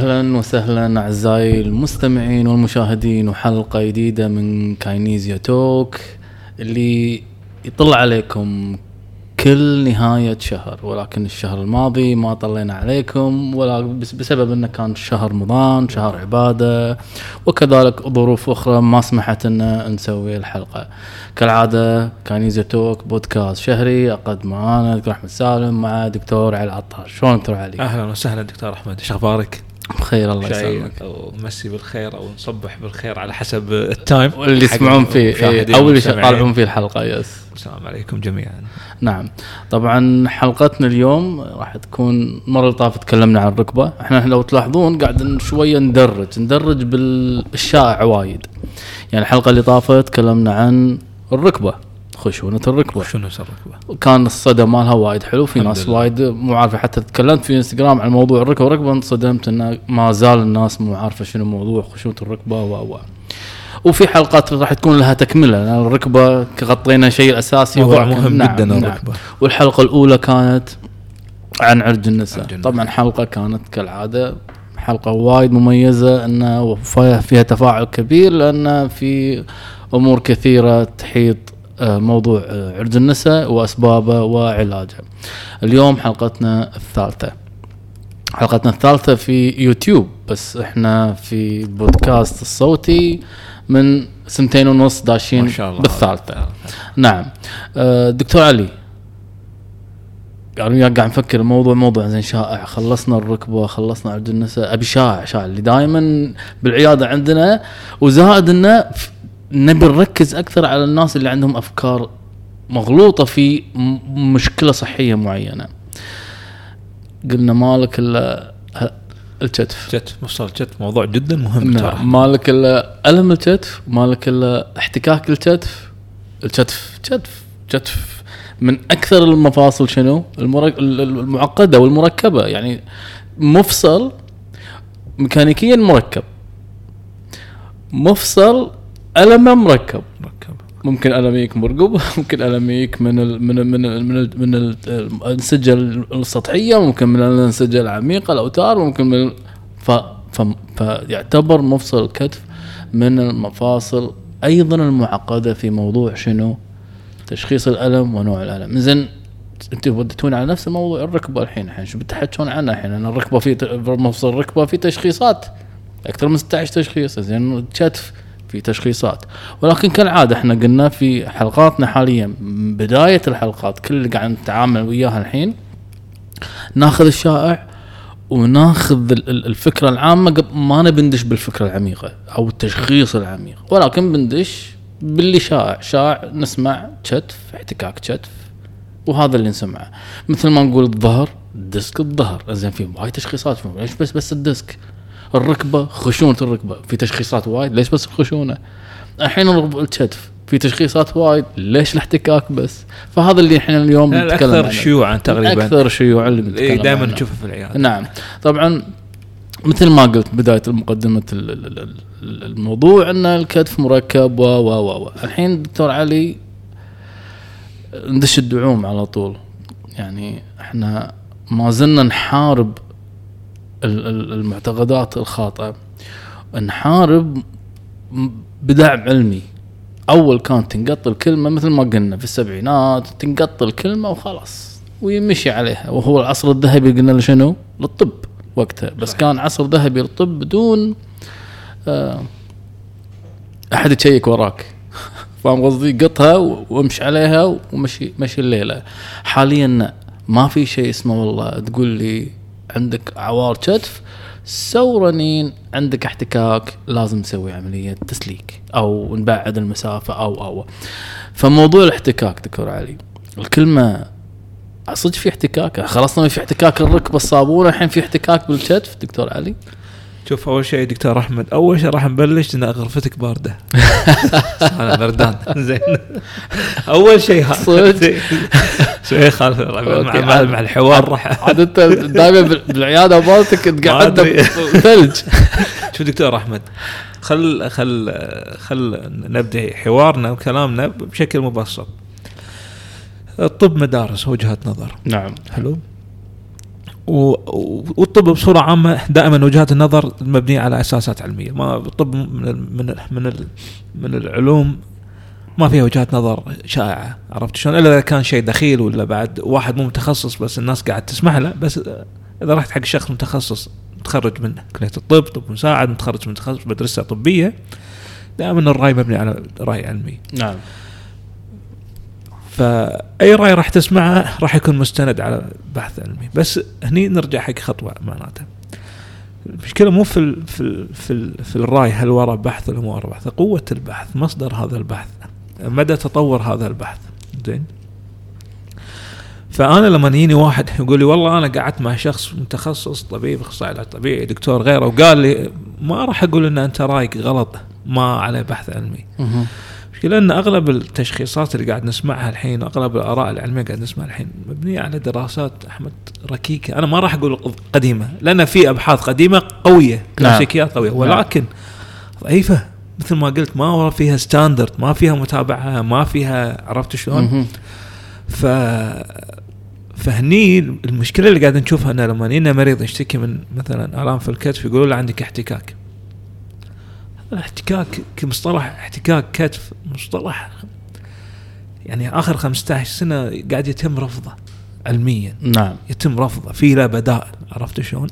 أهلا وسهلا أعزائي المستمعين والمشاهدين وحلقة جديدة من كاينيزيا توك اللي يطلع عليكم كل نهاية شهر ولكن الشهر الماضي ما طلينا عليكم ولا بس بسبب إنه كان شهر رمضان شهر عبادة وكذلك ظروف أخرى ما سمحت لنا نسوي الحلقة كالعادة كاينيزيا توك بودكاست شهري اقدم معانا دكتور أحمد سالم مع دكتور علي العطار شلون دكتور علي؟ أهلا وسهلا دكتور أحمد إيش أخبارك؟ بخير الله يسلمك. أو مسي بالخير أو نصبح بالخير على حسب ال time. واللي حق يسمعون فيه أو اللي. يطالعون فيه الحلقة yes. السلام عليكم جميعا. نعم. طبعا حلقتنا اليوم راح تكون المره اللي طافت تكلمنا عن الركبه إحنا لو تلاحظون قاعد شوية ندرج ندرج بالشائع وايد. يعني الحلقة اللي طافت تكلمنا عن الركبة. خشونه الركبة سر الركبة؟ كان الصدى مالها وايد حلو في ناس لله. وايد مو عارفه حتى تكلمت في إنستغرام عن موضوع الركبة والركبه انصدمت انه ما زال الناس مو عارفة شنو موضوع خشونة الركبة و و وفي حلقات راح تكون لها تكملة لأن الركبة غطينا شيء الأساسي موضوع مهم نعم جدا نعم. الركبة والحلقة الأولى كانت عن عرج النساء. طبعا حلقة كانت كالعادة حلقة وايد مميزة انه فيها تفاعل كبير لأن في أمور كثيرة تحيط موضوع آه، عرج النساء وأسبابه وعلاجه. اليوم حلقتنا الثالثة. حلقتنا الثالثة في يوتيوب بس إحنا في البودكاست الصوتي من سنتين ونص داشين ما شاء الله بالثالثة. نعم آه، دكتور علي يعني قاعد نفكر الموضوع موضوع زين شائع خلصنا الركبة خلصنا عرض النساء أبي شائع شائع اللي دائما بالعيادة عندنا وزائد إنه نبي نركز أكثر على الناس اللي عندهم أفكار مغلوطة في مشكلة صحية معينة. قلنا مالك الا الكتف جت مفصل جت موضوع جدا مهم ترى. نعم مالك الا ألم الكتف مالك الا احتكاك الكتف الكتف كتف كتف من أكثر المفاصل شنو؟ المرك... ال- ال- المعقدة والمركبة. يعني مفصل ميكانيكيا مركب. مفصل المه مركب مركب ممكن ألم يجيك مرقب ممكن ألم يجيك من ال من ال من ال من, ال من ال- الانسجه السطحية ممكن من الانسجه العميقه الأوتار ممكن من ف ف فيعتبر مفصل الكتف من المفاصل أيضا المعقدة في موضوع شنو؟ تشخيص الألم ونوع الألم. زين أنتم وديتوني على نفس الموضوع الركبة الحين الحين شو بتحكون عنها الحين؟ أنا الركبة في مفصل الركبة في تشخيصات أكثر من 16 تشخيص. زين الكتف في تشخيصات. ولكن كالعادة إحنا قلنا في حلقاتنا حاليا بداية الحلقات كل اللي قاعد نتعامل وياها الحين ناخذ الشائع وناخذ ال- ال- الفكرة العامة ما نبي ندش بالفكرة العميقة أو التشخيص العميق. ولكن بندش باللي شائع. شائع نسمع كتف احتكاك كتف وهذا اللي نسمعه. مثل ما نقول الظهر disc الظهر. زين في وايد تشخيصات ليش بس بس ال disc؟ الركبة خشونة الركبة. في تشخيصات وايد ليش بس الخشونه الحين الكتف. في تشخيصات وايد ليش الاحتكاك بس؟ فهذا اللي إحنا اليوم الاكثر عنه. شيوعا تقريبا. أكثر شيوعا اللي بنتكلم دائما عنه. نشوفه في العيادة. نعم. طبعا مثل ما قلت بداية مقدمه ال- ال- ال- ال- الموضوع إن الكتف مركب و و و و. الحين دكتور علي ندش الدعوم على طول. يعني إحنا ما زلنا نحارب المعتقدات الخاطئة نحارب بدعم علمي أول كانت تنقط الكلمة مثل ما قلنا في السبعينات تنقط الكلمة وخلاص ويمشي عليها وهو العصر الذهبي قلنا له شنو؟ للطب وقتها بس كان عصر ذهبي للطب بدون آه أحد يشيك وراك فاهم قصدي؟ قطها وامشي عليها ومشي مشي الليلة حاليا. ما في شيء اسمه والله تقول لي عندك عوار كتف سو رنين عندك احتكاك لازم نسوي عملية تسليك أو نبعد المسافة أو أو. فموضوع الاحتكاك دكتور علي الكلمة صدق في احتكاك؟ خلصنا في احتكاك الركبه الصابونة الحين في احتكاك بالكتف دكتور علي؟ شوف أول شيء دكتور أحمد أول شيء راح نبلش إن غرفتك باردة. أنا بردان. زين. أول شيء هذا خالف مع. مع, الحوار راح. عاد أنت دائما بالعيادة مالتك تقعد. ثلج شوف دكتور أحمد؟ خل خل خل نبدأ حوارنا وكلامنا بشكل مبسط. الطب مدارس وجهات نظر. نعم. حلو؟ والطب بصورة عامة دائما وجهات النظر مبنية على أساسات علمية. ما الطب من ال من ال من ال من العلوم ما فيها وجهات نظر شائعة عرفت شلون؟ إلا إذا كان شيء دخيل ولا بعد واحد مو متخصص بس الناس قاعد تسمح له بس إذا رحت حق شخص متخصص متخرج من كلية الطب طب مساعد متخرج من تخصص مدرسة طبية دائما الرأي مبني على رأي علمي. نعم. فأي رأي راح تسمعه راح يكون مستند على بحث علمي. بس هني نرجع حق خطوة معناته المشكلة مو في ال في ال في, ال في الرأي هل ورا بحث ولا مو ورا بحث قوة البحث مصدر هذا البحث. مدى تطور هذا البحث؟ زين. فأنا لما يجيني واحد يقول لي والله أنا قعدت مع شخص متخصص طبيب أخصائي علاج طبيعي دكتور غيره وقال لي ما راح أقول إن أنت رايك غلط ما عليه بحث علمي. المشكلة إن أغلب التشخيصات اللي قاعد نسمعها الحين أغلب الآراء العلمية قاعد نسمعها الحين مبنية على دراسات أحمد ركيكة. أنا ما راح أقول قديمة لأن في أبحاث قديمة قوية كلاسيكيات قوية ولكن ضعيفة. مثل ما قلت ما فيها ستاندرد ما فيها متابعة ما فيها عرفت شلون؟ ف فهني المشكلة اللي قاعد نشوفها ان لما يجينا مريض يشتكي من مثلا آلام في الكتف يقولوا له عندك احتكاك الاحتكاك كمصطلح احتكاك كتف مصطلح يعني آخر 15 سنة قاعد يتم رفضه علميا نعم يتم رفضه في له بدائل عرفت شلون؟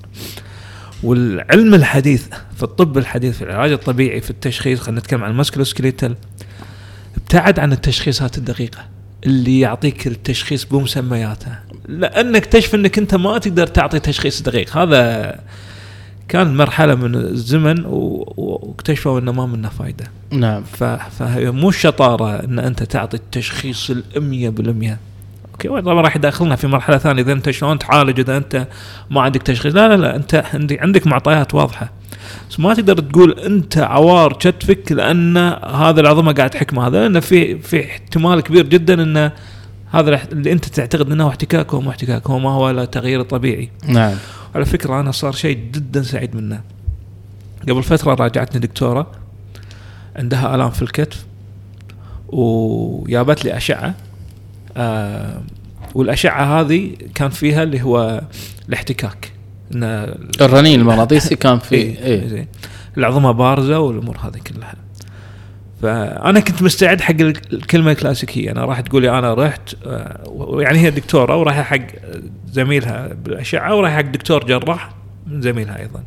والعلم الحديث في الطب الحديث في العلاج الطبيعي في التشخيص خلينا نتكلم عن ال musculoskeletal ابتعد عن التشخيصات الدقيقة اللي يعطيك التشخيص بمسمياته. لأن اكتشف إنك أنت ما تقدر تعطي تشخيص دقيق. هذا كان مرحلة من الزمن واكتشفوا إنه ما منه فايدة. نعم. ف- فهي مو الشطاره إن أنت تعطي التشخيص المية بالمية. okay طبعا راح يدخلنا في مرحلة ثانية. إذا أنت شلون تعالج؟ إذا أنت ما عندك تشخيص. لا لا لا أنت عندك معطيات واضحة. بس ما تقدر تقول أنت عوار كتفك لأن هذا العظمة قاعد تحكم هذا لأن في في احتمال كبير جدا إن هذا اللي أنت تعتقد إنه احتكاك هو احتكاك هو ما هو الا تغيير طبيعي. نعم. على فكرة أنا صار شيء جدا سعيد منه. قبل فترة راجعتني دكتورة عندها آلام في الكتف وجابت لي أشعة. آه والأشعة هذه كان فيها اللي هو الاحتكاك. إن الرنين المغناطيسي كان في إيه زين. العظمة بارزة والأمور هذه كلها. فأنا كنت مستعد حق ال- الكلمة الكلاسيكية. أنا راح تقولي أنا رحت آه، يعني هي دكتوره ورايحه حق زميلها بالأشعة ورايحه حق دكتور جراح من زميلها أيضا.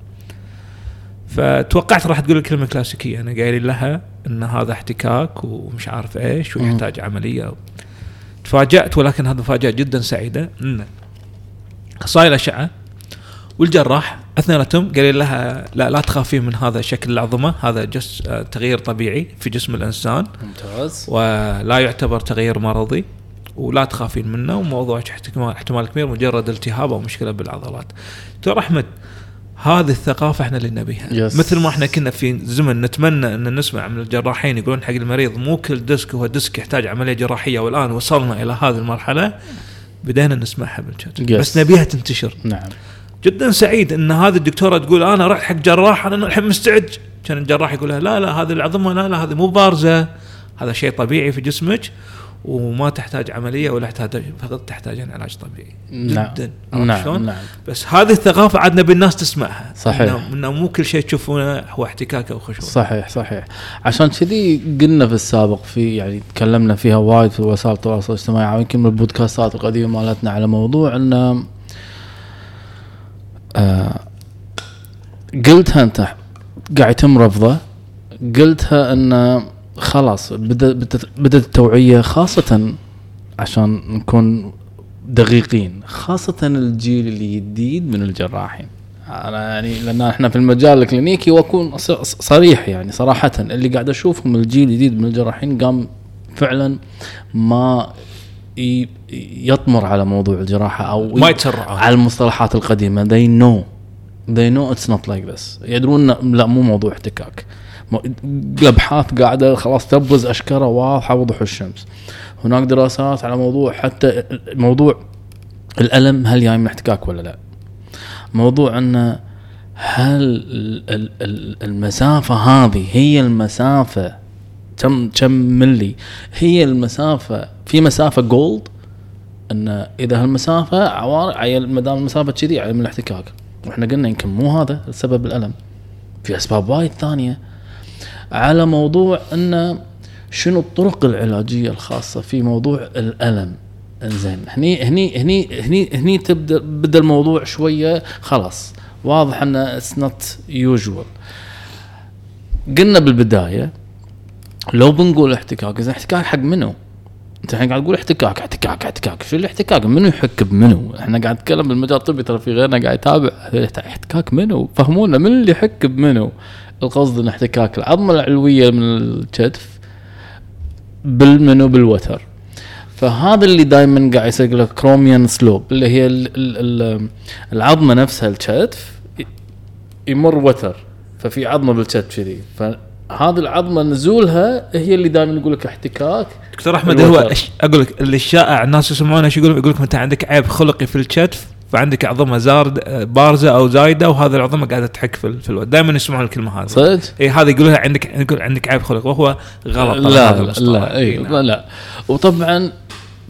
فتوقعت راح تقول الكلمة الكلاسيكية. أنا قايل لها إن هذا احتكاك ومش عارف إيش ويحتاج عملية. تفاجأت ولكن هذه مفاجأة جدا سعيدة. إن اخصائي الاشعه والجراح أثنيناتهم قال لها لا لا تخافين من هذا شكل العظمة هذا جس آه، تغيير طبيعي في جسم الإنسان. ممتاز. ولا يعتبر تغيير مرضي ولا تخافين منه وموضوع احتمال احتمال كبير مجرد التهاب أو مشكلة بالعضلات. دكتور أحمد هذه الثقافة إحنا اللي نبيها. Yes. مثل ما إحنا كنا في زمن نتمنى أن نسمع من الجراحين يقولون حق المريض مو كل disc هو disc يحتاج عملية جراحية والآن وصلنا إلى هذه المرحلة بدينا نسمعها بالشات Yes. بس نبيها تنتشر. نعم. جدا سعيد أن هذه الدكتورة تقول أنا رحت حق جراح أنا الحين مستعد. كان الجراح يقول لها لا لا هذه العظمة لا لا هذه مو بارزة هذا شيء طبيعي في جسمك. وما تحتاج عملية ولا تحتاج فقط تحتاجين علاج طبيعي. نعم. جدا. نعم شلون؟ نعم. بس هذه الثقافة عدنا بالناس تسمعها. صحيح. انه, مو كل شيء تشوفونه هو احتكاك أو خشوع صحيح صحيح. عشان كذي قلنا في السابق في يعني تكلمنا فيها وايد في وسائل التواصل الاجتماعي أو يمكن من البودكاستات القديمة مالتنا على موضوع إنه آه قلتها أنت قاعد يتم رفضه قلتها إنه خلاص بدأ بدأت بدأت التوعية خاصة عشان نكون دقيقين خاصة الجيل الجديد من الجراحين. أنا يعني لأن إحنا في المجال الكلينيكي وأكون صريح يعني صراحة اللي قاعد أشوفهم الجيل الجديد من الجراحين قام فعلا ما يطمر على موضوع الجراحة أو ما يتسرعون. على المصطلحات القديمة. They know. They know it's not like this. يدرون لا مو موضوع احتكاك. الابحاث قاعدة خلاص تبرز اشكره واضحة وضوح الشمس. هناك دراسات على موضوع حتى موضوع الألم هل جاي من احتكاك ولا لا؟ موضوع انه هل ال- ال- ال- المسافة هذه هي المسافة كم كم ملي هي المسافة في مسافة جولد أن إذا هالمسافة عوار ما دام المسافة كذي من الاحتكاك. وإحنا قلنا يمكن مو هذا السبب الألم. في أسباب وايد ثانية. على موضوع انه شنو الطرق العلاجية الخاصة في موضوع الألم. إنزين هني هني هني هني هني تبدأ بدأ الموضوع شوية خلاص. واضح انه it's not usual قلنا بالبداية لو بنقول احتكاك إذا احتكاك حق منو؟ أنت الحين قاعد تقول احتكاك احتكاك احتكاك. شو الاحتكاك؟ منو يحك بمنو؟ إحنا قاعد نتكلم بالمجال الطبي ترى في غيرنا قاعد يتابع. احتكاك منو؟ فهمونا من اللي يحك بمنو؟ القصد إن احتكاك العظمه العلوية من الكتف بالمنو بالوتر فهذا اللي دائما قاعد يسوي لك كروميان سلوب اللي هي ال ال ال العظمه نفسها الكتف يمر وتر ففي عظمة بالكتف كذي. فهذه العظمة نزولها هي اللي دائما يقول لك احتكاك دكتور أحمد هو الوتر. أقول لك؟ اللي الشائع الناس يسمعونه إيش يقول لك أنت عندك عيب خلقي في الكتف فعندك عظمه زارد بارزة أو زايدة وهذه العظمة قاعدة تحك في, في الوقت. دائما يسمعون الكلمة هذه. صدق؟ إي هذا يقولها عندك يقول عندك عيب خلق وهو غلط. لا هذا لا المصطلح. لا نعم. لا, لا وطبعا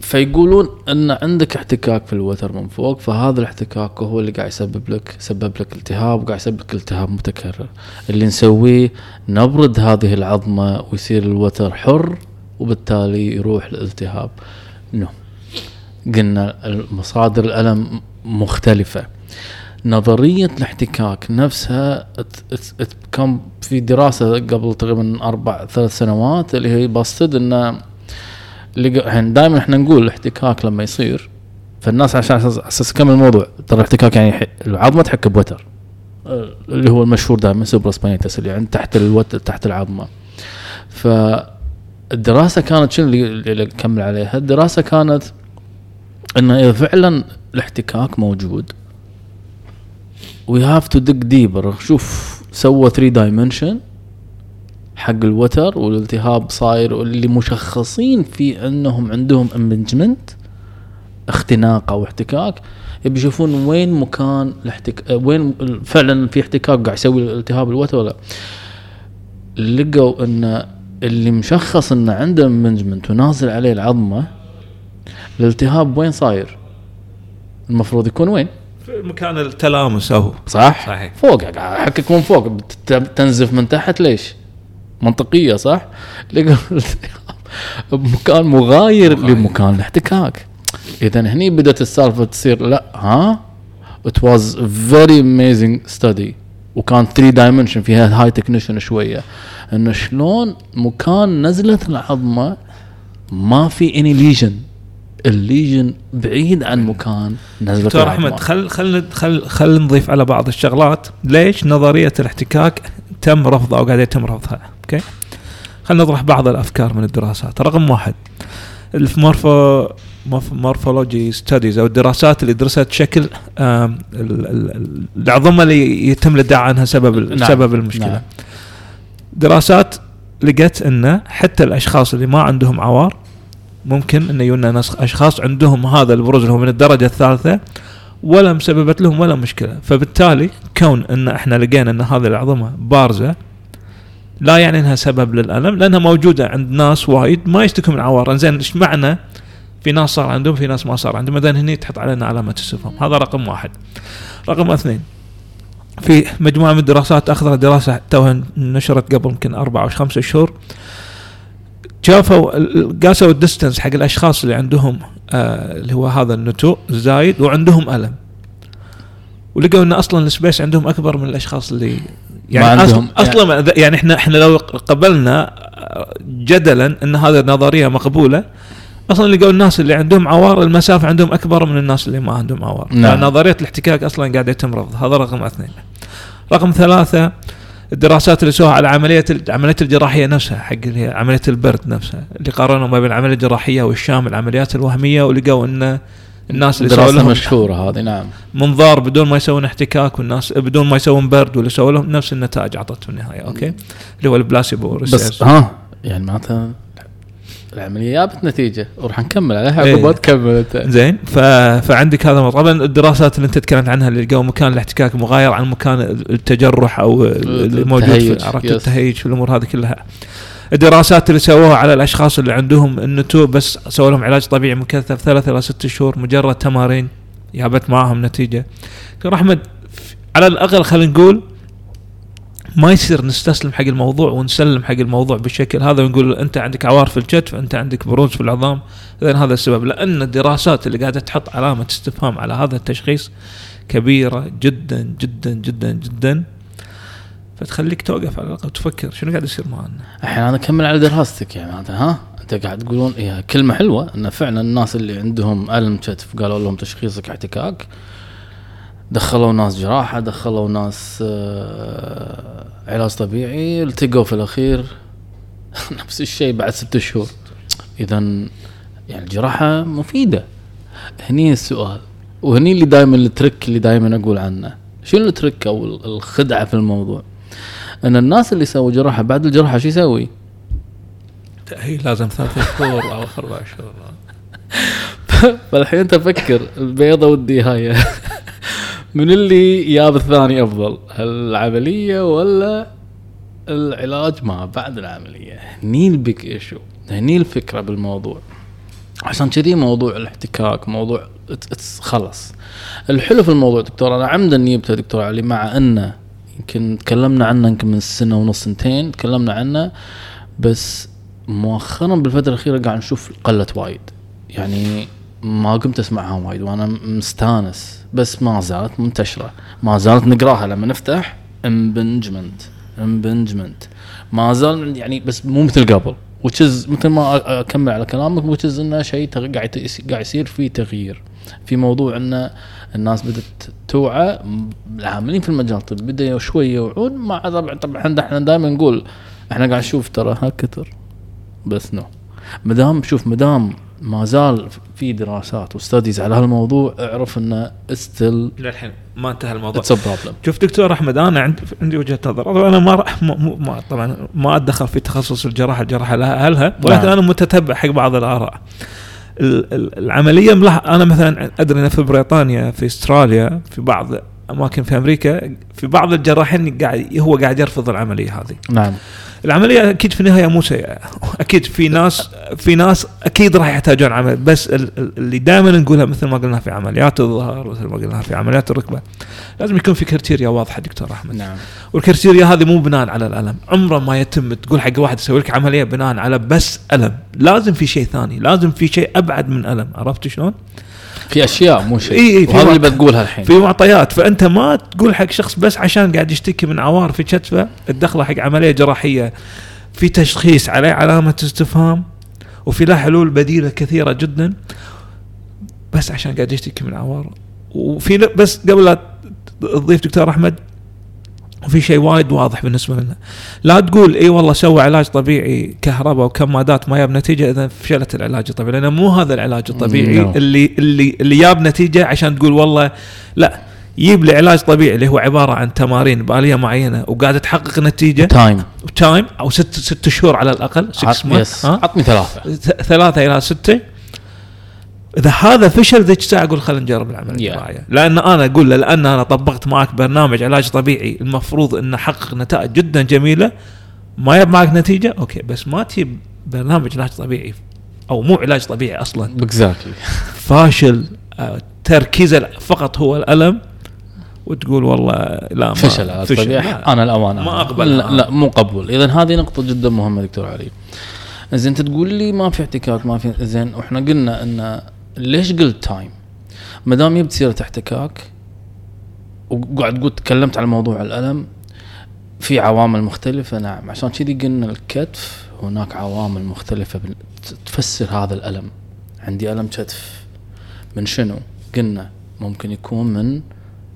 فيقولون أن عندك احتكاك في الوتر من فوق فهذا الاحتكاك هو اللي قاعد يسبب لك يسبب لك التهاب وقاعد يسبب لك التهاب متكرر. اللي نسويه نبرد هذه العظمة ويصير الوتر حر وبالتالي يروح الالتهاب No. قلنا المصادر الألم مختلفة. نظرية الاحتكاك نفسها كان في دراسة قبل تقريبا أربع ثلاث سنوات اللي هي بسطد إنه دائما إحنا نقول الاحتكاك لما يصير فالناس عشان أساس كمل الموضوع ترى الاحتكاك يعني العظمة تحك بوتر. آه، اللي هو المشهور دائما supraspinatus اللي عند تحت الوتر تحت العظمة. فالدراسة كانت شنو اللي, نكمل عليها؟ الدراسة كانت إنه إذا فعلا الاحتكاك موجود we have to dig deeper شوف سوى 3 dimension حق الوتر والالتهاب صاير واللي مشخصين في انهم عندهم impingement اختناق أو احتكاك يبي يشوفون وين مكان الاحتك... وين فعلا في احتكاك قاعد يسوي الالتهاب الوتر ولا لا. لقوا إن اللي مشخص انه عنده امبنجمنت ونازل عليه العظمة الالتهاب وين صاير؟ المفروض يكون وين؟ في مكان التلامس أو صح؟ صحيح. فوق احكك من فوق تنزف من تحت ليش؟ منطقية صح؟ بمكان مغاير. لمكان الاحتكاك اذا هني بدأت السالفة تصير لا ها it was very amazing study وكان 3 dimension فيها high technician شوية إنه شلون مكان نزلة العظمة ما في any lesion ال lesion بعيد عن مكان. نزله دكتور أحمد خل خل خل خل نضيف على بعض الشغلات. ليش نظرية الاحتكاك تم رفضها أو قاعد يتم رفضها؟ أوكي؟ خلينا نطرح بعض الأفكار من الدراسات. رقم واحد المورفو morphology studies أو الدراسات اللي درست شكل العظمه اللي يتم الإدعاء عنها سبب نعم. سبب المشكلة. نعم. دراسات لقت إن حتى الأشخاص اللي ما عندهم عوار ممكن انه يجونا ناس أشخاص عندهم هذا البروز اللي هو من الدرجة الثالثة ولا مسببت لهم ولا مشكلة. فبالتالي كون إن إحنا لقينا إن هذه العظمة بارزة لا يعني إنها سبب للألم لأنها موجودة عند ناس وايد ما يشتكوا من عوار زين إيش معنى؟ في ناس صار عندهم في ناس ما صار عندهم. اذا هني تحط علينا علامة استفهام هذا رقم واحد. رقم اثنين في مجموعة من الدراسات أخذت دراسة توها نشرت قبل يمكن أربع أو خمسة شهور شافوا قاسوا ال distance حق الأشخاص اللي عندهم آه اللي هو هذا النتوء زايد وعندهم ألم. ولقوا إن أصلا ال space عندهم أكبر من الأشخاص اللي يعني ما عندهم- أصلا ما- يعني إحنا إحنا لو قبلنا آه، جدلا إن هذه النظرية مقبولة أصلا لقوا الناس اللي عندهم عوار المسافة عندهم أكبر من الناس اللي ما عندهم عوار. نعم. نظريه الاحتكاك أصلا قاعد يتم رفض هذا رقم اثنين. رقم ثلاثة الدراسات اللي سووها على عملية عملية الجراحية نفسها حق اللي هي عملية البرد نفسها اللي قارنوا ما بين العملية الجراحية والشام العمليات الوهمية ولقوا إن الناس اللي سووا لهم مشهورة هذه نعم منظار بدون ما يسوون احتكاك والناس بدون ما يسوون برد ولا سووا لهم نفس النتائج اعطت في النهايه أوكي اللي هو البلاسيبو بس. ها يعني معناتها العملية جابت نتيجة وراح نكمل عليها إيه. عقب تكمل أنت زين ف... فعندك هذا. طبعا الدراسات اللي أنت تكلمت عنها اللي لقوا مكان الاحتكاك مغاير عن مكان التجرح أو اللي موجود التهيج. في عرفت. التهيج في الأمور هذه كلها الدراسات اللي سووها على الأشخاص اللي عندهم النتوء بس سووا لهم علاج طبيعي مكثف ثلاث إلى ست شهور مجرد تمارين جابت معاهم نتيجة دكتور احمد على الأقل خلينا نقول ما يصير نستسلم حق الموضوع ونسلم حق الموضوع بالشكل هذا ونقول أنت عندك عوار في الكتف أنت عندك بروز في العظام. اذا هذا السبب. لأن الدراسات اللي قاعدة تحط علامة استفهام على هذا التشخيص كبيرة جدا جدا جدا جدا. فتخليك توقف على الأقل وتفكر شنو قاعد يصير معنا الحين أنا أكمل على دراستك يعني ها؟ أنت قاعد تقولون هي كلمة حلوة إن فعلا الناس اللي عندهم الم كتف قالوا لهم تشخيصك احتكاك. دخلوا ناس جراحة دخلوا ناس آه، علاج طبيعي التقوا في الأخير نفس الشيء بعد ست شهور. اذا يعني الجراحة مفيدة. هني السؤال وهني اللي دائما الترك اللي دائما أقول عنه. شنو الترك أو الخدعة في الموضوع؟ إن الناس اللي سووا جراحة بعد الجراحة شو يسوي؟ تأهيل لازم ثلاث شهور أو أربع شهور. فالحين انت فكر البيضة والدهايه من اللي جاب الثاني أفضل هل العملية ولا العلاج؟ ما بعد العملية. هني البيك إيشو هني الفكرة بالموضوع. عشان كذي موضوع الاحتكاك موضوع خلص الحلو في الموضوع دكتور أنا عمدا جبته دكتور علي مع انه يمكن تكلمنا عنه يمكن من سنة ونص سنتين تكلمنا عنه بس مؤخرا بالفترة الأخيرة قاعد نشوف قلت وايد. يعني ما قمت اسمعها وايد وأنا مستانس. بس ما زالت منتشرة. ما زالت نقراها لما نفتح impingement impingement ما زال يعني بس مو مثل قبل. Is مثل ما أكمل على كلامك is إنه شيء قاعد قاعد يصير في تغيير. في موضوع ان الناس بدأت توعى العاملين في المجال الطبي بدأ شوي يوعون. مع طبعا طبعا إحنا دائما نقول إحنا قاعد نشوف ترى ها كثر بس no ما دام شوف ما دام ما زال في دراسات و studies على هالموضوع اعرف إنه still للحين ما انتهى الموضوع. it's problem شوف دكتور أحمد أنا عندي عندي وجهة نظر. أنا ما راح ما ما- طبعا ما أتدخل في تخصص الجراحة الجراحة لها اهلها ولكن نعم. أنا متتبع حق بعض الآراء. ال- ال- العملية ملاح أنا مثلا أدري في بريطانيا في أستراليا في بعض أماكن في أمريكا في بعض الجراحين قاعد هو قاعد يرفض العملية هذه. نعم. العملية أكيد في النهاية مو سيئة. أكيد في ناس في ناس أكيد راح يحتاجون عمل بس ال- ال- اللي دائما نقولها مثل ما قلنا في عمليات الظهر مثل ما قلنا في عمليات الركبة لازم يكون في criteria واضحة دكتور أحمد. نعم. وال criteria هذه مو بناء على الألم. عمره ما يتم تقول حق واحد يسوي لك عملية بناء على بس ألم. لازم في شيء ثاني لازم في شيء أبعد من ألم. عرفت شلون؟ في أشياء مو شيء إي إي، في وهذا اللي. بتقولها الحين في معطيات فأنت ما تقول حق شخص بس عشان قاعد يشتكي من عوار في كتفه تدخله حق عملية جراحية في تشخيص عليه علامة استفهام وفي له حلول بديلة كثيرة جدا بس عشان قاعد يشتكي من عوار وفي بس قبل لا تضيف دكتور أحمد وفي شيء وايد واضح بالنسبة لنا. لا تقول إي والله سوى علاج طبيعي كهرباء وكمادات ما جاب نتيجة إذا فشلت العلاج الطبيعي لأنه مو هذا العلاج الطبيعي No. اللي اللي اللي جاب نتيجة عشان تقول والله لا يجيب لي علاج طبيعي اللي هو عبارة عن تمارين بالية معينة وقاعده تحقق نتيجة. time time أو ست ست شهور على الأقل 6 yes عطني ثلاثة. ث- ثلاثة إلى إذا هذا فشل ذيك الساعة أقول خلينا نجرب العملية Yeah. الجراحية لأن أنا أقول له لأن أنا طبقت معك برنامج علاج طبيعي المفروض أنه حقق نتائج جدا جميلة. ما يب معك نتيجة؟ okay بس ما تجيب برنامج علاج طبيعي أو مو علاج طبيعي أصلا. exactly فاشل آه، تركيزه فقط هو الألم وتقول والله لا ما فشل على طبيعي. لا. أنا الأمانة. ما أقبل. لا, لا مو قبول. اذا هذه نقطة جدا مهمة دكتور علي. زين انت تقول لي ما في احتكاك ما في زين وإحنا قلنا إن ليش قلت تايم ما دام جبت سيرة احتكاك وقاعد تقول تكلمت على موضوع الألم في عوامل مختلفة نعم. عشان كذي قلنا الكتف هناك عوامل مختلفة تفسر هذا الألم. عندي ألم كتف. من شنو؟ قلنا ممكن يكون من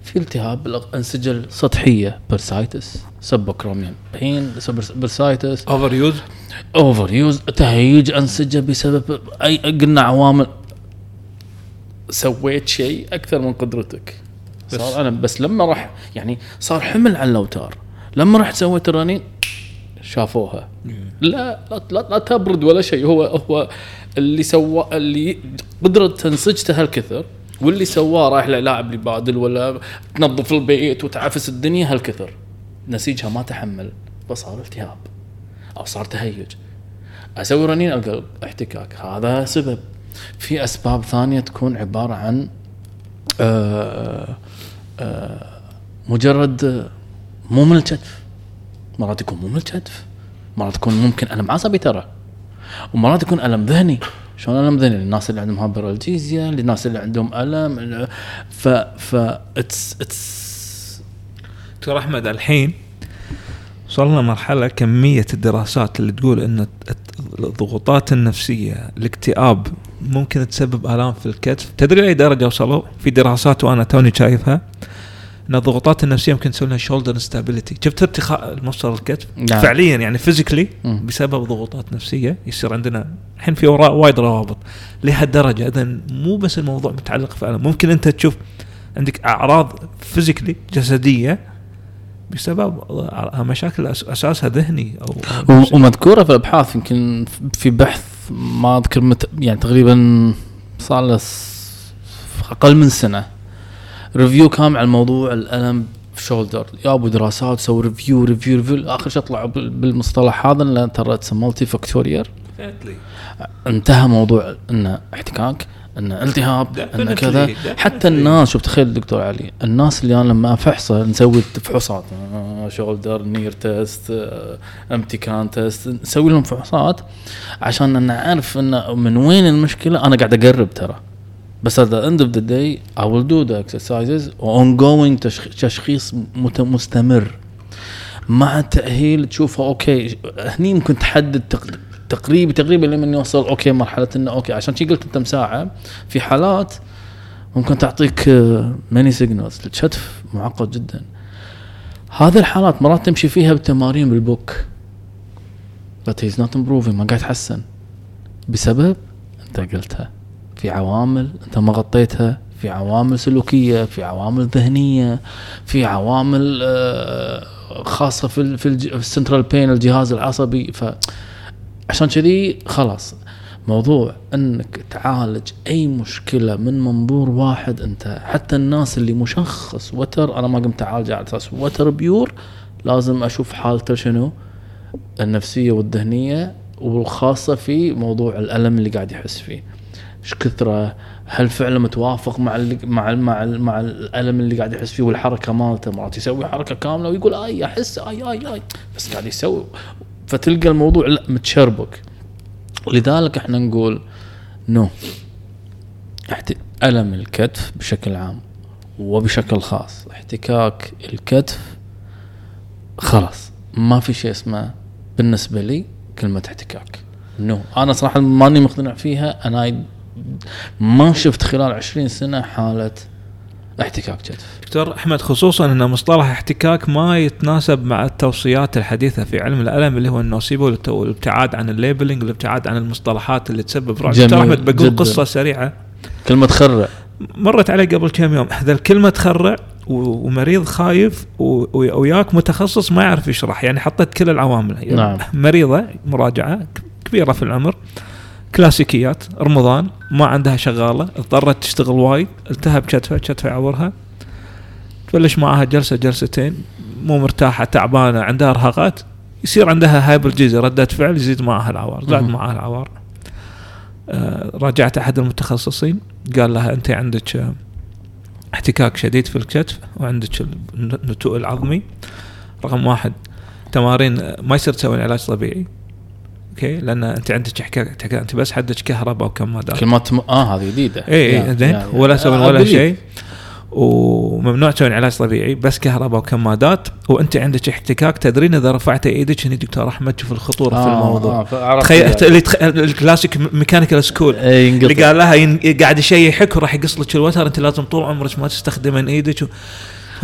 في التهاب بالأنسجة السطحية bursitis subacromial الحين bursitis overuse overuse تهيج انسجه بسبب اي قلنا عوامل سويت شيء أكثر من قدرتك. صار أنا بس لما راح يعني صار حمل على الأوتار. لما رحت سويت الرنين شافوها. لا لا, لا, لا تبرد ولا شيء. هو هو اللي سوى اللي قدرة تنسجته هالكثر واللي سواه رايح للاعب اللي بادل ولا تنظف البيت وتعفس الدنيا هالكثر. نسيجها ما تحمل. فصار التهاب. أو صار تهيج. أسوي رنين القى احتكاك. هذا سبب. في أسباب ثانية تكون عبارة عن آآ آآ مجرد مو من الكتف مرات يكون مو من الكتف مرات يكون ممكن ألم عصبي ترى. ومرات يكون ألم ذهني. شلون ألم ذهني؟ للناس اللي عندهم hyperalgesia للناس اللي عندهم ألم ف ف it's it's أحمد الحين وصلنا مرحلة كمية الدراسات اللي تقول إن الضغوطات النفسية الاكتئاب ممكن تسبب آلام في الكتف. تدري لأي درجة وصلوا؟ في دراسات وأنا توني شايفها. إن الضغوطات النفسية ممكن تسوي لها shoulder instability شفت ارتخاء مفصل الكتف؟ نعم. فعليا يعني physically. بسبب ضغوطات نفسية يصير عندنا. الحين في وراء وايد روابط. لهالدرجة. إذا مو بس الموضوع متعلق في الم ممكن أنت تشوف عندك أعراض physically جسدية بسبب مشاكل أساسها ذهني أو ومذكورة في الأبحاث يمكن في بحث ما أذكر مت يعني تقريبا صار له أقل من سنة. review كامل على موضوع الألم في shoulder جابوا دراسات سووا review review review آخر شيء طلعوا بال- بالمصطلح هذا إنه ترى multifactorial انتهى موضوع إنه احتكاك. انه التهاب Definitely, كذا. حتى الناس شوف تخيل دكتور علي الناس اللي أنا لما أفحصة نسوي فحوصات. shoulder Neer test empty can test نسوي لهم فحوصات عشان نعرف انه من وين المشكلة. أنا قاعد أقرب ترى. بس at the end of the day I will do the exercises ongoing تشخ- تشخيص مستمر. مع التاهيل تشوفه okay هني ممكن تحدد تق- تقريبا لمن يوصل okay مرحلة إنه okay عشان شي قلت أنت مساعة في حالات ممكن تعطيك many signals الكتف معقد جدا. هذه الحالات مرات تمشي فيها بتمارين بال book. But he's not improving ما قاعد يتحسن بسبب أنت قلتها. في عوامل أنت ما غطيتها. في عوامل سلوكية في عوامل ذهنية في عوامل آه، خاصة في في ال central pain الجهاز العصبي. ف عشان كذي خلاص. موضوع إنك تعالج أي مشكلة من منظور واحد أنت. حتى الناس اللي مشخص وتر أنا ما قمت اعالجه على أساس وتر pure لازم أشوف حالته شنو النفسية والذهنية والخاصه في موضوع الألم اللي قاعد يحس فيه. إيش كثرة؟ هل فعلا متوافق مع اللي مع ال مع ال مع الألم اللي قاعد يحس فيه والحركة مالته؟ مرات يسوي حركة كاملة ويقول آي أحس آي آي آي بس قاعد يسوي فتلقى الموضوع لا متشربك ولذلك إحنا نقول no. ألم الكتف بشكل عام وبشكل خاص. احتكاك الكتف خلاص. ما في شيء اسمه بالنسبة لي كلمة احتكاك. no. أنا صراحة ماني مقتنع فيها. أنا ما شفت خلال 20 سنة حالة احتكاك كتف دكتور أحمد خصوصا إن مصطلح احتكاك ما يتناسب مع التوصيات الحديثة في علم الألم اللي هو ال nocebo والابتعاد عن ال labeling والابتعاد عن المصطلحات اللي تسبب رعب. دكتور أحمد بقول جداً. قصة سريعة. كلمة خرع. مرت علي قبل كم يوم. هذا الكلمة تخرع ومريض خايف وياك متخصص ما يعرف يشرح يعني حطيت كل العوامل. يعني نعم. مريضة مراجعة كبيرة في العمر. كلاسيكيات رمضان ما عندها شغالة اضطرت تشتغل وايد التهب كتفها كتفها يعورها. تبلش معاها جلسة جلستين مو مرتاحة تعبانة عندها ارهاقات يصير عندها hyperalgesia ردة فعل يزيد معاها العوار زاد مهم. معاها العوار. آه، راجعت أحد المتخصصين قال لها أنت عندك آه، احتكاك شديد في الكتف وعندك النتوء العظمي. رقم واحد تمارين آه، ما يصير تسوي علاج طبيعي. okay لأن أنت عندك احتكاك أنت بس حدك كهرباء وكمادات كلمات م... آه هذه جديدة اي اي زين ولا تسوي آه، ولا. شيء وممنوع تسوي علاج طبيعي بس كهرباء وكمادات وأنت عندك احتكاك تدرين إذا رفعت إيدك هني دكتور أحمد شوف الخطورة في آه، الموضوع آه، تخيل. اللي تخ... ال classic mechanical school إيه،. اللي قال لها ين... قاعد يشيحك وراح يقص لك الوتر أنت لازم طول عمرك ما تستخدمين إيدك و...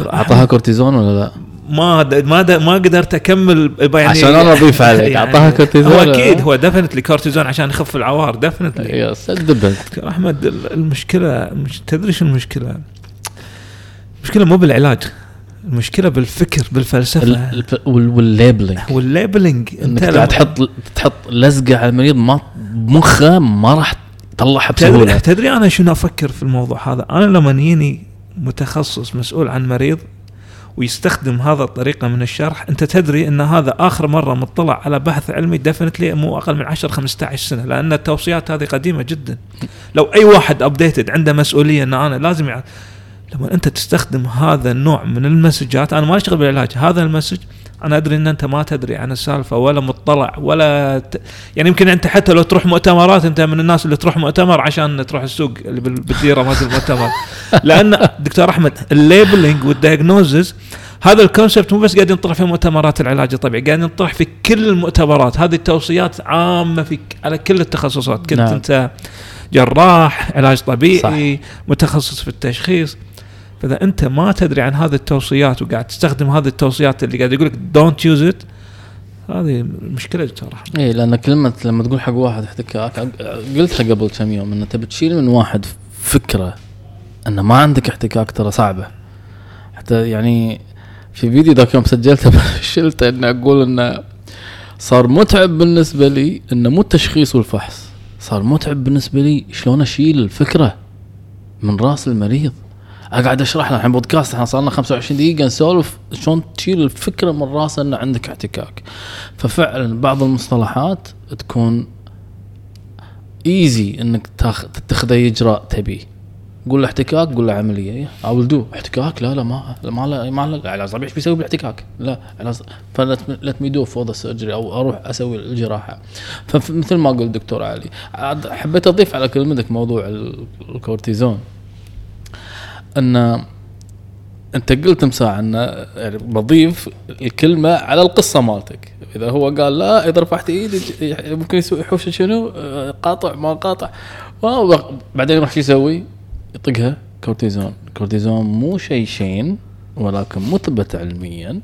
أعطاها كورتيزون ولا لا؟ ما د- ما د- ما قدرت أكمل يعني عشان أنا أضيف عليك، أعطاها كورتيزون هو؟ أكيد هو definitely كورتيزون عشان يخف العوار دكتور أحمد ال- المشكلة مش تدري شو المشكلة؟ المشكلة مو بالعلاج المشكلة بالفكر بالفلسفة وال labeling وال labeling إنك قاعد تحط تحط لزقة على المريض ما بمخه ما راح تطلعها تدري, بسهوله تدري أنا شنو أفكر في الموضوع هذا؟ أنا لما يجيني متخصص مسؤول عن مريض ويستخدم هذا الطريقة من الشرح، أنت تدري أن هذا آخر مرة مطلع على بحث علمي definitely مو أقل من 10 15 سنة لأن التوصيات هذه قديمة جدا. لو أي واحد updated عنده مسؤولية إن أنا لازم يع... لما أنت تستخدم هذا النوع من المسجات أنا ما أشتغل بالعلاج هذا ال message أنا أدري إن أنت ما تدري عن السالفة ولا مطلع ولا ت... يعني يمكن أنت حتى لو تروح مؤتمرات أنت من الناس اللي تروح مؤتمر عشان تروح السوق اللي بال- بالديرة مالت المؤتمر لأن دكتور أحمد ال labeling وال diagnosis هذا ال concept مو بس قاعد ينطرح في مؤتمرات العلاج الطبيعي قاعد ينطرح في كل المؤتمرات هذه التوصيات عامة في على كل التخصصات كنت. نعم. أنت جراح علاج طبيعي صح. متخصص في التشخيص فإذا أنت ما تدري عن هذه التوصيات وقاعد تستخدم هذه التوصيات اللي قاعد يقول لك don't use it هذه مشكلة احمد اي لأن كلمه لما تقول حق واحد احتكاك قلتها قبل كم يوم ان تبي تشيل من واحد فكرة ان ما عندك احتكاك ترى صعبة. حتى يعني في فيديو ذاك يوم سجلته شلته اني أقول إنه صار متعب بالنسبة لي إنه مو التشخيص والفحص صار متعب بالنسبة لي شلون أشيل الفكرة من رأس المريض. أقعد أشرح له الحين بودكاست إحنا صار لنا 25 دقيقة نسولف شلون تشيل الفكرة من راسه ان عندك احتكاك ففعلا بعض المصطلحات تكون easy إنك تتخذ أي إجراء تبيه قول له احتكاك قول له عملية. أو دو احتكاك؟ لا لا ما ما له ما له علاج طبيعي إيش بيسوي بالاحتكاك؟ لا علاج ف let me go for the surgery أو أروح أسوي الجراحة. فمثل ما قلت دكتور علي حبيت أضيف على كلمتك موضوع ال- الكورتيزون. أن أنت قلت مساع أن يعني بضيف الكلمة على القصة مالتك. إذا هو قال لا إذا رفعت إيدي ممكن يسوي يحوش شنو؟ آه، قاطع ما قاطع. بعدين يروح يسوي؟ يطقها. كورتيزون. كورتيزون مو شيء شين ولكن مثبت علميا.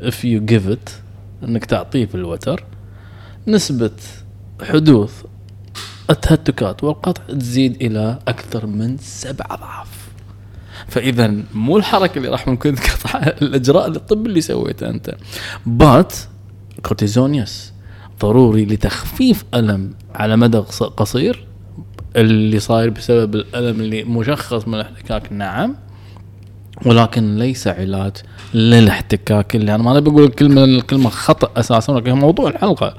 If you give it إنك تعطيه في الوتر. نسبة حدوث التهتكات والقطع تزيد إلى أكثر من سبع أضعاف. فإذا مو الحركة اللي راح ممكن تقطع الإجراء الطبي اللي سويته أنت. but كورتيزون yes ضروري لتخفيف ألم على مدى قص- قصير. اللي صاير بسبب الألم اللي مشخص من الاحتكاك نعم. ولكن ليس علاج للاحتكاك اللي أنا ما نبي أقول الكلمة الكلمة خطأ أساسا ولكن موضوع الحلقة.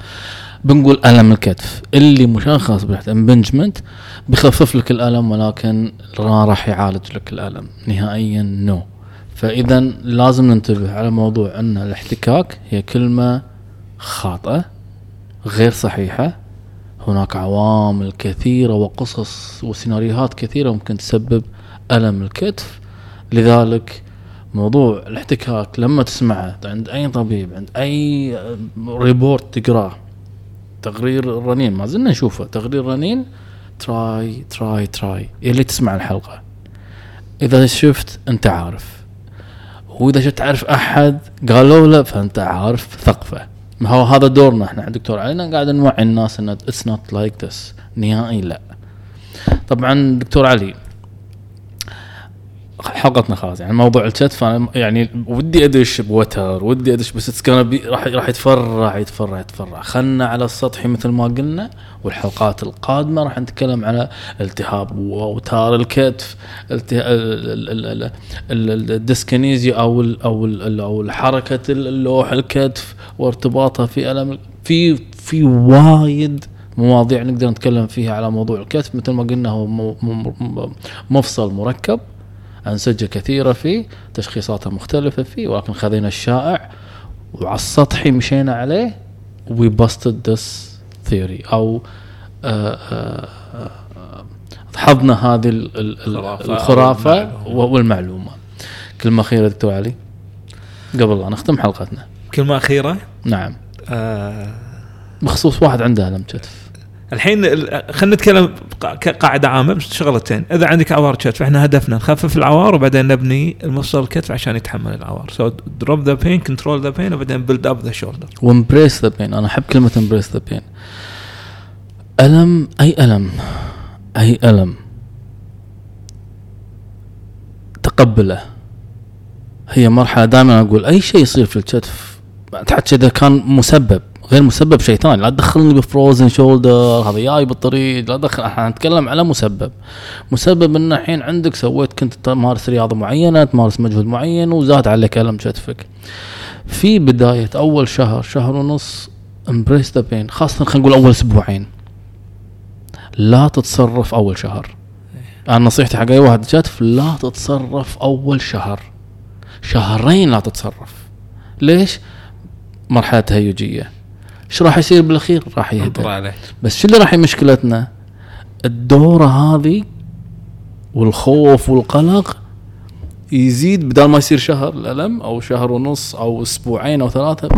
بنقول ألم الكتف. اللي مشخص بال impingement بيخفف لك الألم ولكن ما راح يعالج لك الألم نهائيا no فاذا لازم ننتبه على موضوع أن الاحتكاك هي كلمة خاطئة غير صحيحة. هناك عوامل كثيرة وقصص وسيناريوهات كثيرة ممكن تسبب ألم الكتف. لذلك موضوع الاحتكاك لما تسمعه عند أي طبيب عند أي report تقرأه تقرير الرنين ما زلنا نشوفه. تقرير رنين ترى ترى ترى اللي تسمع الحلقة. إذا شفت أنت عارف. وإذا شفت تعرف أحد قالوا له فأنت عارف ثقفه. ما هو هذا دورنا إحنا. دكتور علينا قاعد نوعي الناس إن it's not like this نهائي لا. طبعا دكتور علي حلقتنا خلاص. يعني موضوع الكتف أنا يعني ودي أدش بوتر ودي أدش بس بي راح راح يتفرع يتفرع يتفرع. خلنا على السطحي مثل ما قلنا والحلقات القادمة راح نتكلم على التهاب واوتار الكتف ال dyskinesia أو ال أو ال أو حركة اللوح الكتف وارتباطها في الم في في وايد مواضيع نقدر نتكلم فيها على موضوع الكتف. مثل ما قلنا هو مفصل مركب. أنسجة كثيرة فيه تشخيصاتها مختلفة فيه ولكن خذينا الشائع وعلى السطحي مشينا عليه we busted this theory. أو آه، آه، آه، حضنا هذه ال- ال- ال- الخرافة والمعلومة. كلمة أخيرة دكتور علي؟ قبل لا نختم حلقتنا. كلمة أخيرة؟ نعم. آه. بخصوص واحد عنده ألم كتف الحين ال- خلينا نتكلم كقاعدة عامة شغلتين. إذا عندك عوار كتف إحنا هدفنا نخفف العوار وبعدين نبني المفصل الكتف عشان يتحمل العوار so drop the pain control the pain وبعدين build up the shoulder و embrace the pain أنا أحب كلمة embrace the pain ألم؟ أي ألم؟ أي ألم؟ تقبله. هي مرحلة دائما أقول أي شيء يصير في الكتف. حتى إذا كان مسبب. غير مسبب شيء ثاني لا تدخلني ب frozen shoulder هذا جاي بالطريق لا تدخل إحنا نتكلم على مسبب. مسبب إن الحين عندك سويت كنت تمارس رياضة معينة تمارس مجهود معين وزاد عليك ألم كتفك في بداية أول شهر شهر ونص embrace the pain خاصة خلينا نقول أول أسبوعين. لا تتصرف أول شهر. أنا نصيحتي حق أي واحد كتف لا تتصرف أول شهر. شهرين لا تتصرف. ليش؟ مرحلة تهيجية. إيش راح يصير بالأخير؟ راح يهدى عليه. بس شو اللي راح مشكلتنا؟ الدورة هذه والخوف والقلق يزيد بدل ما يصير شهر الألم أو شهر ونص أو أسبوعين أو ثلاثة.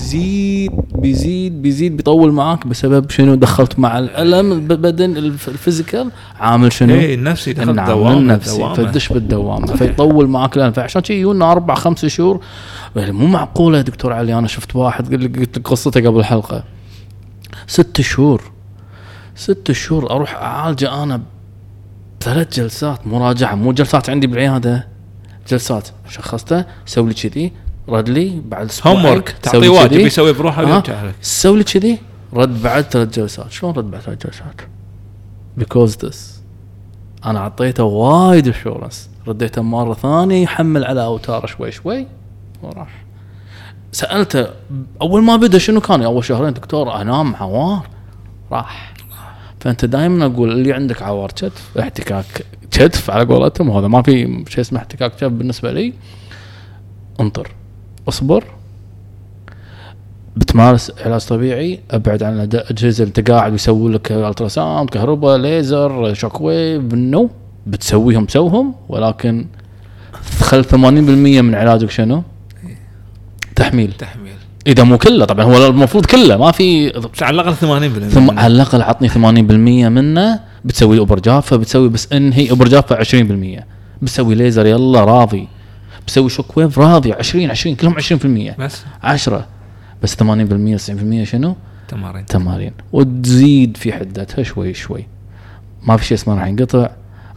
بيزيد بيزيد بيزيد بيطول معاك بسبب شنو دخلت مع الألم البدن الف- ال physical عامل شنو؟ اي النفسي دخل النعم دوامة النفسي دوامة. فتدش بالدوامة فيطول معك الآن فعشان شي يجونا أربع خمس شهور يعني مو معقولة يا دكتور علي أنا شفت واحد قل- قلت لك قصته قبل الحلقة ست شهور ست شهور أروح أعالجه أنا ثلاث جلسات مراجعة مو جلسات عندي بالعيادة جلسات شخصته سوي لي كذي رد لي بعد أسبوعين homework تعطيه واجب. يسوي بروحه لك. سوي لي كذي. رد بعد ثلاث جلسات. شلون رد بعد ثلاث جلسات؟ because this أنا أعطيته وايد assurance رديته مرة ثانية يحمل على أوتاره شوي شوي وراح. سألته أول ما بدأ شنو كان؟ أول شهرين دكتور أنام عوار راح. فأنت دائما أقول اللي عندك عوار كتف احتكاك كتف على قولتهم وهذا ما في شيء اسمه احتكاك كتف بالنسبة لي. انطر. اصبر. بتمارس علاج طبيعي أبعد عن الاجهزه اللي انت قاعد يسوي لك ultrasound كهرباء ليزر shock wave no. بتسويهم سوهم ولكن خل 80% من علاجك شنو؟ تحميل. تحميل. إذا مو كله طبعا هو المفروض كله ما في على الأقل 80% ثم على الأقل عطني 80% منه. بتسوي إبر جافة بتسوي بس انهي إبر جافة 20% بتسوي ليزر يلا راضي. بسوي شوك ويف راضي 20 20 كلهم 20% بس؟ 10 بس 80% 90% شنو؟ تمارين. تمارين. وتزيد في حدتها شوي شوي. ما في شيء اسمه راح ينقطع.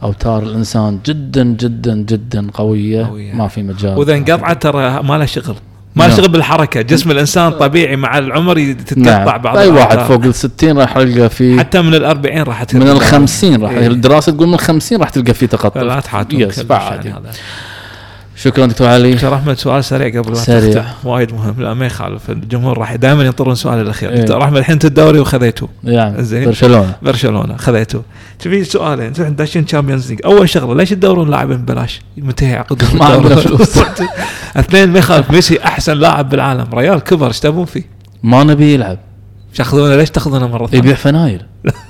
أوتار الإنسان جدا جدا جدا قوية, قوية. ما في مجال. وإذا انقطعت ترى ما له شغل. ما له نعم. شغل بالحركة. جسم الإنسان طبيعي مع العمر نعم. تتقطع بعض أي واحد. فوق ال 60 راح يلقى في حتى من ال 40 راح من ال 50 راح إيه. الدراسة تقول من ال 50 راح تلقى في تقطع لا تحاتم فعادي هذا. شكرا دكتور علي. دكتور أحمد سؤال سريع قبل ما سريع. تختم وايد مهم. لا ما يخالف. الجمهور راح دائما ينطرون السؤال الأخير. إيه. دكتور أحمد الحين انت الدوري وخذيته يعني زين. برشلونة. برشلونة خذيته تبي سؤالين. نحن داشين Champions League أول شغلة ليش تدورون لاعبين ببلاش؟ متى يعقدون ما عندنا؟ فلوس. اثنين ما يخالف. ميسي أحسن لاعب بالعالم. ريال كبر إيش تبون فيه؟ ما نبي يلعب. تاخذونه ليش تاخذونه مرة ثانية؟ يبيع فنايل.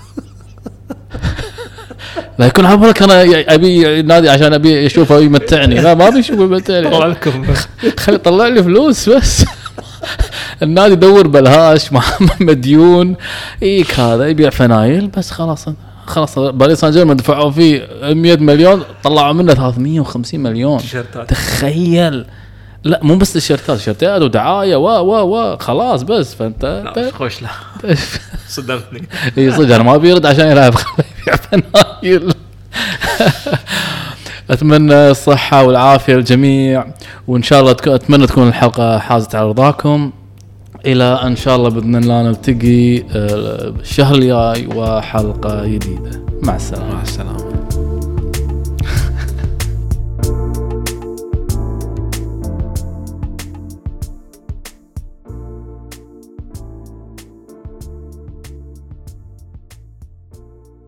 لا يكون عبالك أنا أبي نادي عشان أبي أشوفه يمتعني. لا ما أبي اشوفه طلع يمتعني لكم. خلي يطلع لي فلوس بس. النادي يدور بلهاش مديون إيك هذا يبيع فنايل بس خلاص. خلاص باريس سان جيرمان دفعوا فيه 100 مليون طلعوا منه 350 مليون. تيشيرتات. تخيل. لا مو بس الشيرتات شيرتات ودعايه و و و خلاص بس فأنت لا خوش لا. صدمتني. اي صدق أنا ما بيرد عشان يلعب يبيع فنايل أتمنى الصحة والعافية للجميع وإن شاء الله تك- أتمنى تكون الحلقة حازت على رضاكم إلى إن شاء الله بإذن الله نلتقي آه، الشهر الجاي وحلقة جديدة. مع السلامة. مع السلامة.